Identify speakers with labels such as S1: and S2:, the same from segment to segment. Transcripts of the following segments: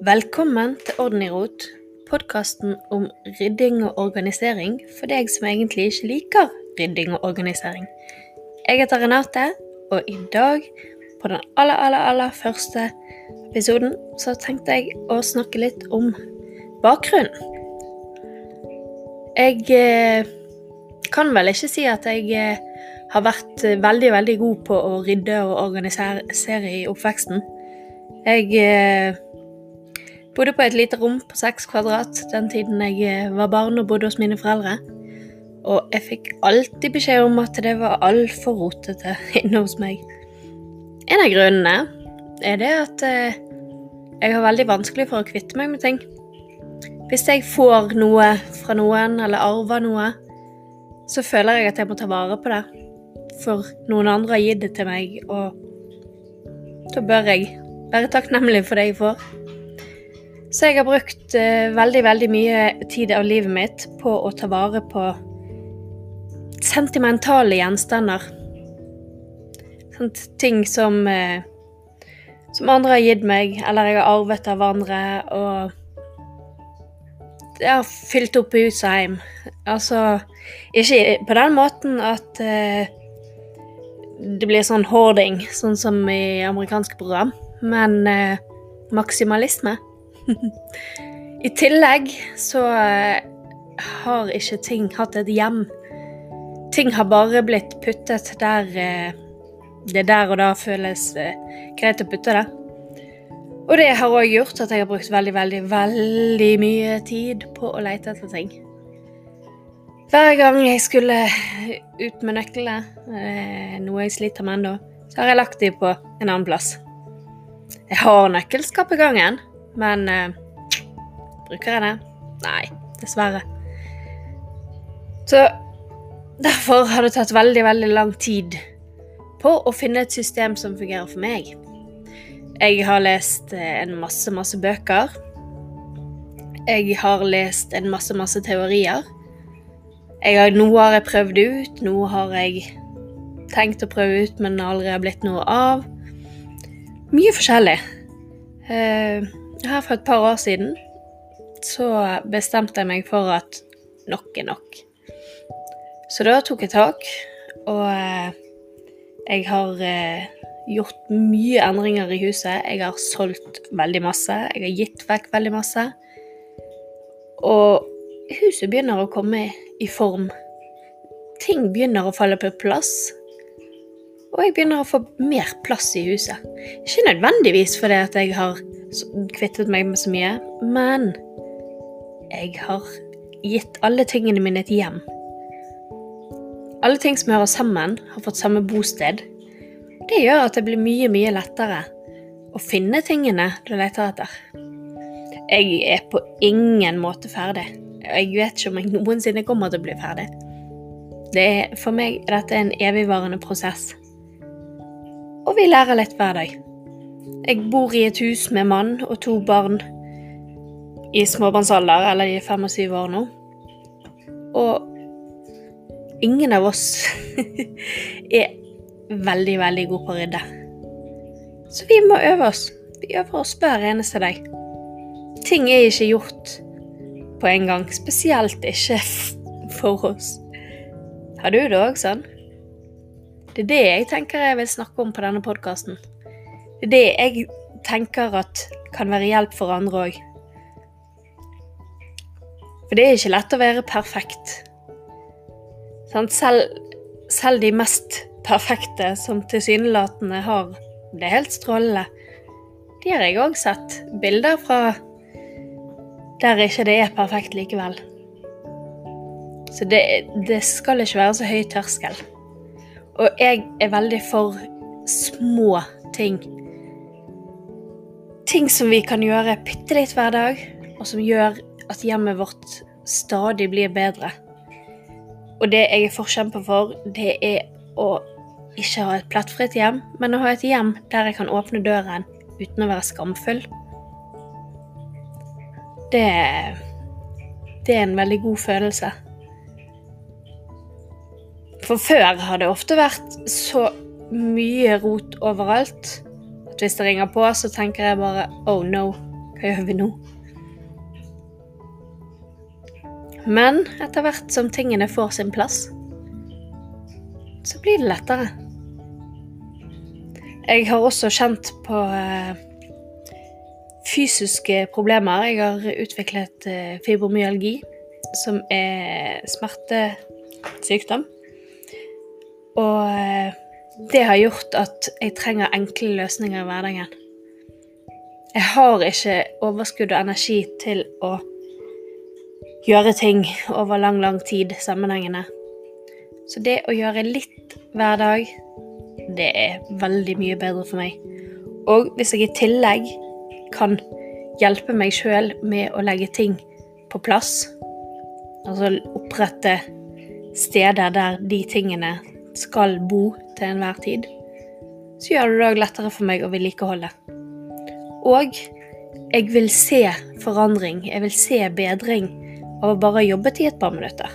S1: Velkommen til Orden i rot, podkasten om rydding og organisering for deg som egentlig ikke liker rydding og organisering. Jeg heter Renate, og i dag, på den aller, aller, aller første episoden, så tenkte jeg å snakke litt om bakgrunnen. Jeg eh, kan vel ikke si at jeg eh, har vært veldig, veldig god på å rydde og organisere i oppveksten. Jeg eh, bodde på et lite rom på seks kvadrat den tiden jeg eh, var barn og bodde hos mine foreldre. Og jeg fikk alltid beskjed om at det var altfor rotete inne hos meg. En av grunnene er det at eh, jeg har veldig vanskelig for å kvitte meg med ting. Hvis jeg får noe fra noen, eller arver noe, så føler jeg at jeg må ta vare på det. For noen andre har gitt det til meg, og da bør jeg være takknemlig for det jeg får. Så jeg har brukt uh, veldig, veldig mye tid av livet mitt på å ta vare på sentimentale gjenstander. Sånt, ting som uh, som andre har gitt meg, eller jeg har arvet av andre, og jeg har fylt opp hus og hjem. Altså ikke på den måten at uh, det blir sånn hoarding, sånn som i amerikanske program, men maksimalisme. I tillegg så eh, har ikke ting hatt et hjem. Ting har bare blitt puttet der eh, det der og da føles eh, greit å putte det. Og det har òg gjort at jeg har brukt veldig, veldig, veldig mye tid på å lete etter ting. Hver gang jeg skulle ut med nøklene, noe jeg sliter med ennå, så har jeg lagt dem på en annen plass. Jeg har nøkkelskap i gangen, men uh, bruker jeg det? Nei, dessverre. Så derfor har det tatt veldig, veldig lang tid på å finne et system som fungerer for meg. Jeg har lest eh, en masse, masse bøker. Jeg har lest en masse, masse teorier. Har, noe har jeg prøvd ut, noe har jeg tenkt å prøve ut, men aldri har blitt noe av. Mye forskjellig. Uh, her for et par år siden så bestemte jeg meg for at nok er nok. Så da tok jeg tak, og eh, jeg har eh, gjort mye endringer i huset. Jeg har solgt veldig masse, jeg har gitt vekk veldig masse. Og huset begynner å komme i form. Ting begynner å falle på plass. Og jeg begynner å få mer plass i huset. Ikke nødvendigvis fordi at jeg har kvittet meg med så mye, men jeg har gitt alle tingene mine et hjem. Alle ting som hører sammen, har fått samme bosted. Det gjør at det blir mye, mye lettere å finne tingene du leter etter. Jeg er på ingen måte ferdig. Jeg vet ikke om jeg noensinne kommer til å bli ferdig. Er, for meg er dette en evigvarende prosess. Og vi lærer litt hver dag. Jeg bor i et hus med mann og to barn i småbarnsalder, eller de er fem og syv år nå. Og ingen av oss er veldig, veldig gode på å rydde. Så vi må øve oss. Vi øver oss hver eneste dag. Ting er ikke gjort på en gang, spesielt ikke for oss. Har du det òg sånn? Det er det jeg tenker jeg vil snakke om på denne podkasten. Det er det jeg tenker at kan være hjelp for andre òg. For det er ikke lett å være perfekt. Selv, selv de mest perfekte, som tilsynelatende har det helt strålende, de har jeg òg sett bilder fra der ikke det er perfekt likevel. Så det, det skal ikke være så høy terskel. Og jeg er veldig for små ting ting som vi kan gjøre bitte litt hver dag, og som gjør at hjemmet vårt stadig blir bedre. Og det jeg er forkjemper for, det er å ikke ha et plettfritt hjem, men å ha et hjem der jeg kan åpne døren uten å være skamfull. Det, det er en veldig god følelse. For før har det ofte vært så mye rot overalt hvis det ringer på, så tenker jeg bare Oh no, Hva gjør vi nå? Men etter hvert som tingene får sin plass, så blir det lettere. Jeg har også kjent på eh, fysiske problemer. Jeg har utviklet eh, fibromyalgi, som er smertesykdom. Og eh, det har gjort at jeg trenger enkle løsninger i hverdagen. Jeg har ikke overskudd og energi til å gjøre ting over lang, lang tid sammenhengende. Så det å gjøre litt hver dag, det er veldig mye bedre for meg. Og hvis jeg i tillegg kan hjelpe meg sjøl med å legge ting på plass, altså opprette steder der de tingene skal bo til enhver tid, så gjør det det òg lettere for meg å vedlikeholde. Og jeg vil se forandring, jeg vil se bedring av å bare jobbe i et par minutter.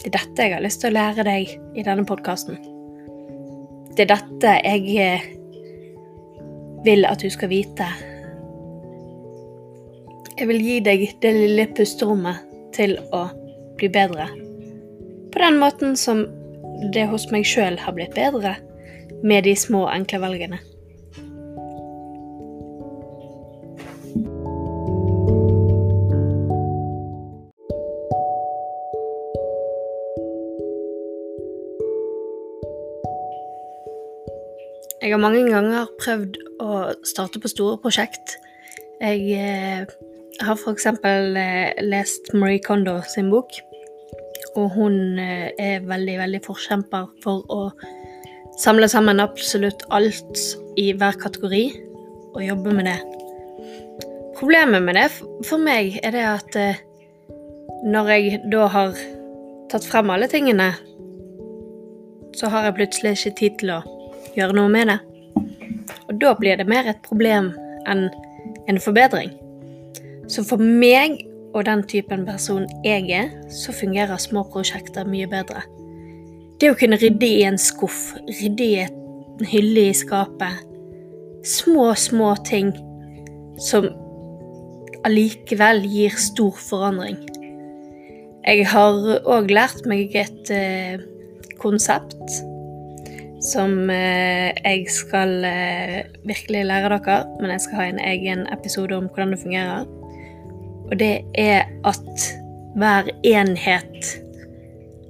S1: Det er dette jeg har lyst til å lære deg i denne podkasten. Det er dette jeg eh, vil at du skal vite. Jeg vil gi deg det lille pusterommet til å bli bedre. På den måten som det hos meg sjøl har blitt bedre med de små, enkle valgene. Jeg har mange ganger prøvd å starte på store prosjekt. Jeg eh, har f.eks. Eh, lest Marie Kondo sin bok, og hun eh, er veldig, veldig forkjemper for å samle sammen absolutt alt i hver kategori og jobbe med det. Problemet med det for meg er det at eh, når jeg da har tatt frem alle tingene, så har jeg plutselig ikke tid til å gjøre noe med det. Og da blir det mer et problem enn en forbedring. Så for meg og den typen person jeg er, så fungerer små prosjekter mye bedre. Det å kunne rydde i en skuff, rydde i en hylle i skapet. Små, små ting som allikevel gir stor forandring. Jeg har òg lært meg et eh, konsept som eh, jeg skal eh, virkelig lære dere, men jeg skal ha en egen episode om hvordan det fungerer. Og det er at hver enhet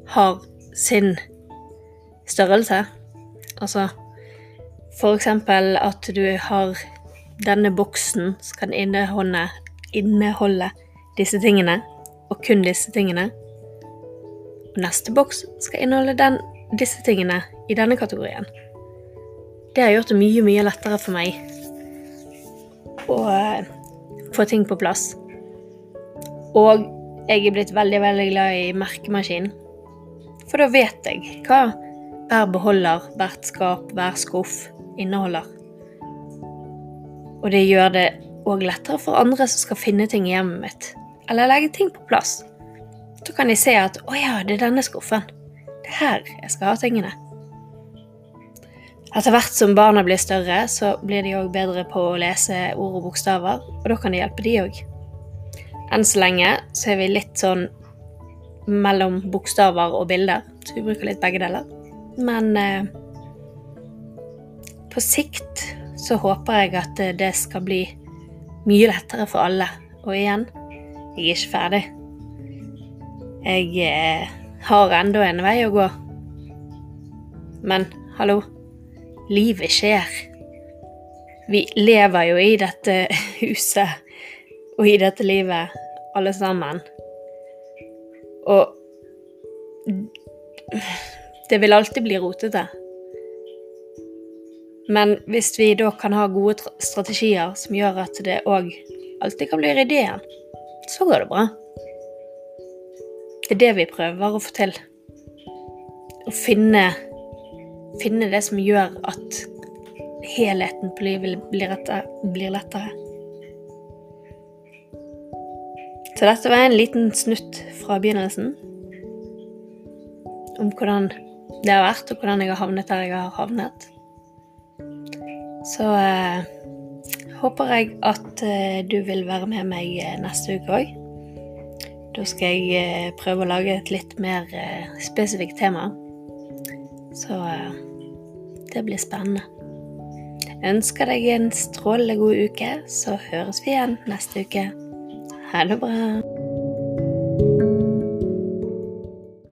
S1: har sin størrelse. Altså for eksempel at du har denne boksen som kan inneholde, inneholde disse tingene, og kun disse tingene. Neste boks skal inneholde den disse tingene i denne kategorien. Det har gjort det mye, mye lettere for meg å uh, få ting på plass. Og jeg er blitt veldig, veldig glad i merkemaskin. For da vet jeg hva hver beholder, hvert skap, hver skuff inneholder. Og det gjør det òg lettere for andre som skal finne ting i hjemmet mitt, eller legge ting på plass. Da kan de se at 'Å ja, det er denne skuffen' Det er her jeg skal ha tingene. Etter hvert som barna blir større, så blir de òg bedre på å lese ord og bokstaver, og da kan det hjelpe de òg. Enn så lenge så er vi litt sånn mellom bokstaver og bilder, så vi bruker litt begge deler. Men eh, på sikt så håper jeg at det skal bli mye lettere for alle. Og igjen, jeg er ikke ferdig. Jeg eh, har enda en vei å gå. Men hallo, livet skjer. Vi lever jo i dette huset og i dette livet, alle sammen. Og det vil alltid bli rotete. Men hvis vi da kan ha gode strategier som gjør at det òg alltid kan bli ryddig igjen, så går det bra. Det er det vi prøver å få til. Å finne, finne det som gjør at helheten på livet blir, blir lettere. Så dette var en liten snutt fra begynnelsen om hvordan det har vært, og hvordan jeg har havnet der jeg har havnet. Så eh, håper jeg at eh, du vil være med meg eh, neste uke òg. Da skal jeg eh, prøve å lage et litt mer eh, spesifikt tema. Så eh, det blir spennende. Jeg ønsker deg en strålende god uke, så høres vi igjen neste uke. Ha det bra.